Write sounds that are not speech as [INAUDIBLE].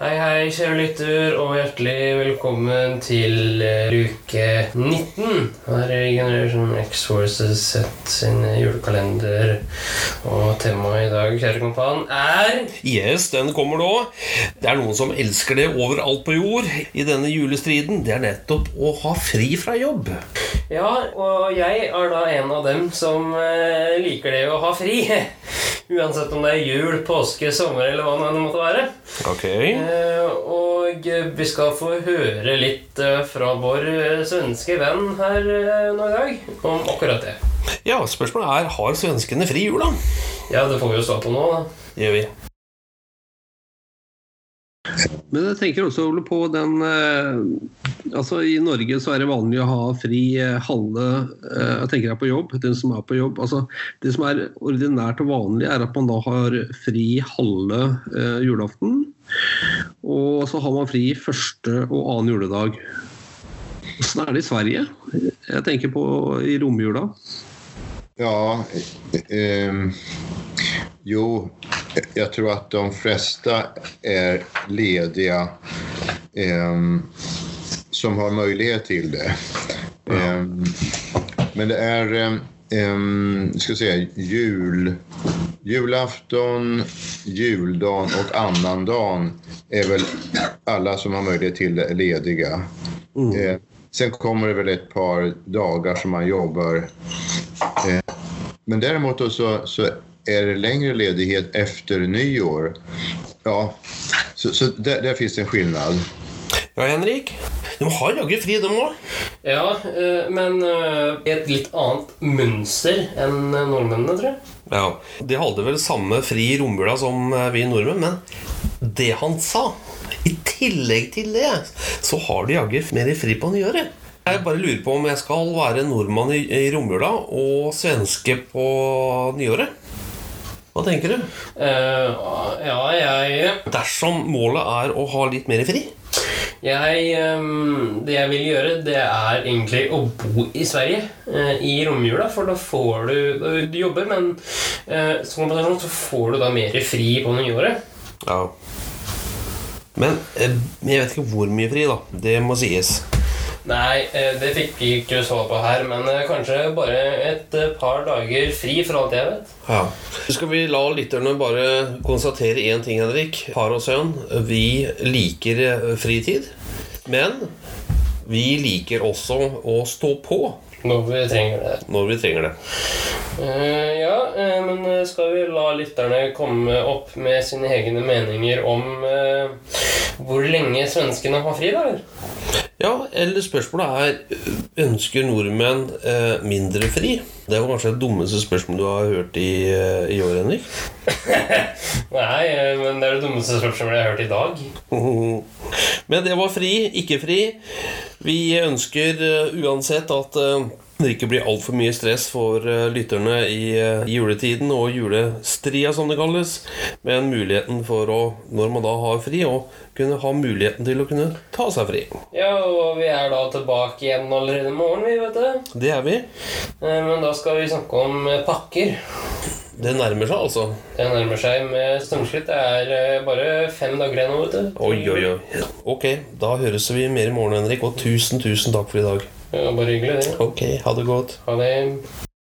Hei, hei, kjære lytter, og hjertelig velkommen til uh, uke 19. Her er Generation X Forces Z sin julekalender. Og temaet i dag, kjære kompan, er Yes, den kommer nå. Det er noen som elsker det overalt på jord i denne julestriden. Det er nettopp å ha fri fra jobb. Ja, og jeg er da en av dem som uh, liker det å ha fri. Uansett om det er jul, påske, sommer eller hva det måtte være. Ok. Eh, og vi skal få høre litt eh, fra vår eh, svenske venn her nå i dag om akkurat det. Ja, spørsmålet er har svenskene fri jul, da? Ja, det får vi jo svar på nå, da. Gjør vi. Men jeg tenker også Ole, på den eh, Altså I Norge så er det vanlig å ha fri eh, halve eh, Jeg tenker jeg på jobb, den som er på jobb. Altså Det som er ordinært og vanlig, er at man da har fri halve julaften. Og så har man fri første og annen juledag. Åssen er det i Sverige? Jeg tenker på i romjula. Ja, eh, jo, jag tror att de flesta är lediga eh, som har möjlighet till det. Eh, men det är eh, ehm, ska jag säga, jul, julafton, juldagen och annandagen är väl alla som har möjlighet till det lediga. Eh, sen kommer det väl ett par dagar som man jobbar. Eh, men däremot så, så är det längre ledighet efter nyår. Ja, så, så där, där finns det en skillnad. Ja, Henrik? De har jaggu fri, de òg. Ja, eh, men eh, et litt annet mønster enn eh, nordmennene, tror jeg. Ja. De hadde vel samme fri i romjula som vi nordmenn, men det han sa I tillegg til det, så har de jaggu mer fri på nyåret. Jeg bare lurer på om jeg skal være nordmann i, i romjula og svenske på nyåret. Hva tenker du? Uh, ja, jeg Dersom målet er å ha litt mer fri? Jeg, um, det jeg vil gjøre, det er egentlig å bo i Sverige uh, i romjula. For da får du Du jobber, men uh, som kompensasjon så får du da mer fri på nyåret. Ja. Men jeg vet ikke hvor mye fri, da. Det må sies. Nei, eh, det fikk vi ikke svar på her, men eh, kanskje bare et eh, par dager fri, for alt jeg vet. Ja. Så skal vi la lytterne bare konstatere én ting, Henrik. Far og sønn, vi liker fritid. Men vi liker også å stå på Når vi trenger det. når vi trenger det. Uh, ja, uh, men eh, skal vi la lytterne komme opp med sine egne meninger om uh, hvor lenge svenskene har fri, da? eller? Ja, eller spørsmålet er Ønsker nordmenn mindre fri? Det var kanskje det dummeste spørsmålet du har hørt i, eh, i år, Henrik. [LAUGHS] Nei, eh, men det er det dummeste spørsmålet jeg har hørt i dag. [LAUGHS] Men det var fri, ikke fri. Vi ønsker eh, uansett at det ikke blir altfor mye stress for eh, lytterne i eh, juletiden og julestria, som det kalles. Men muligheten for å, når man da har fri, å kunne ha muligheten til å kunne ta seg fri. Ja, og vi er da tilbake igjen allerede i morgen, vi, vet du. Det er vi. Eh, Men da skal vi snakke om pakker. Det nærmer seg, altså. Det nærmer seg med stormskritt. Det er bare fem dager igjen nå, vet du. Oi, oi, oi. Ok, da høres vi mer i morgen, Henrik. Og tusen, tusen takk for i dag. Ja, bare hyggelig, det. Ok, ha det godt. Ha det.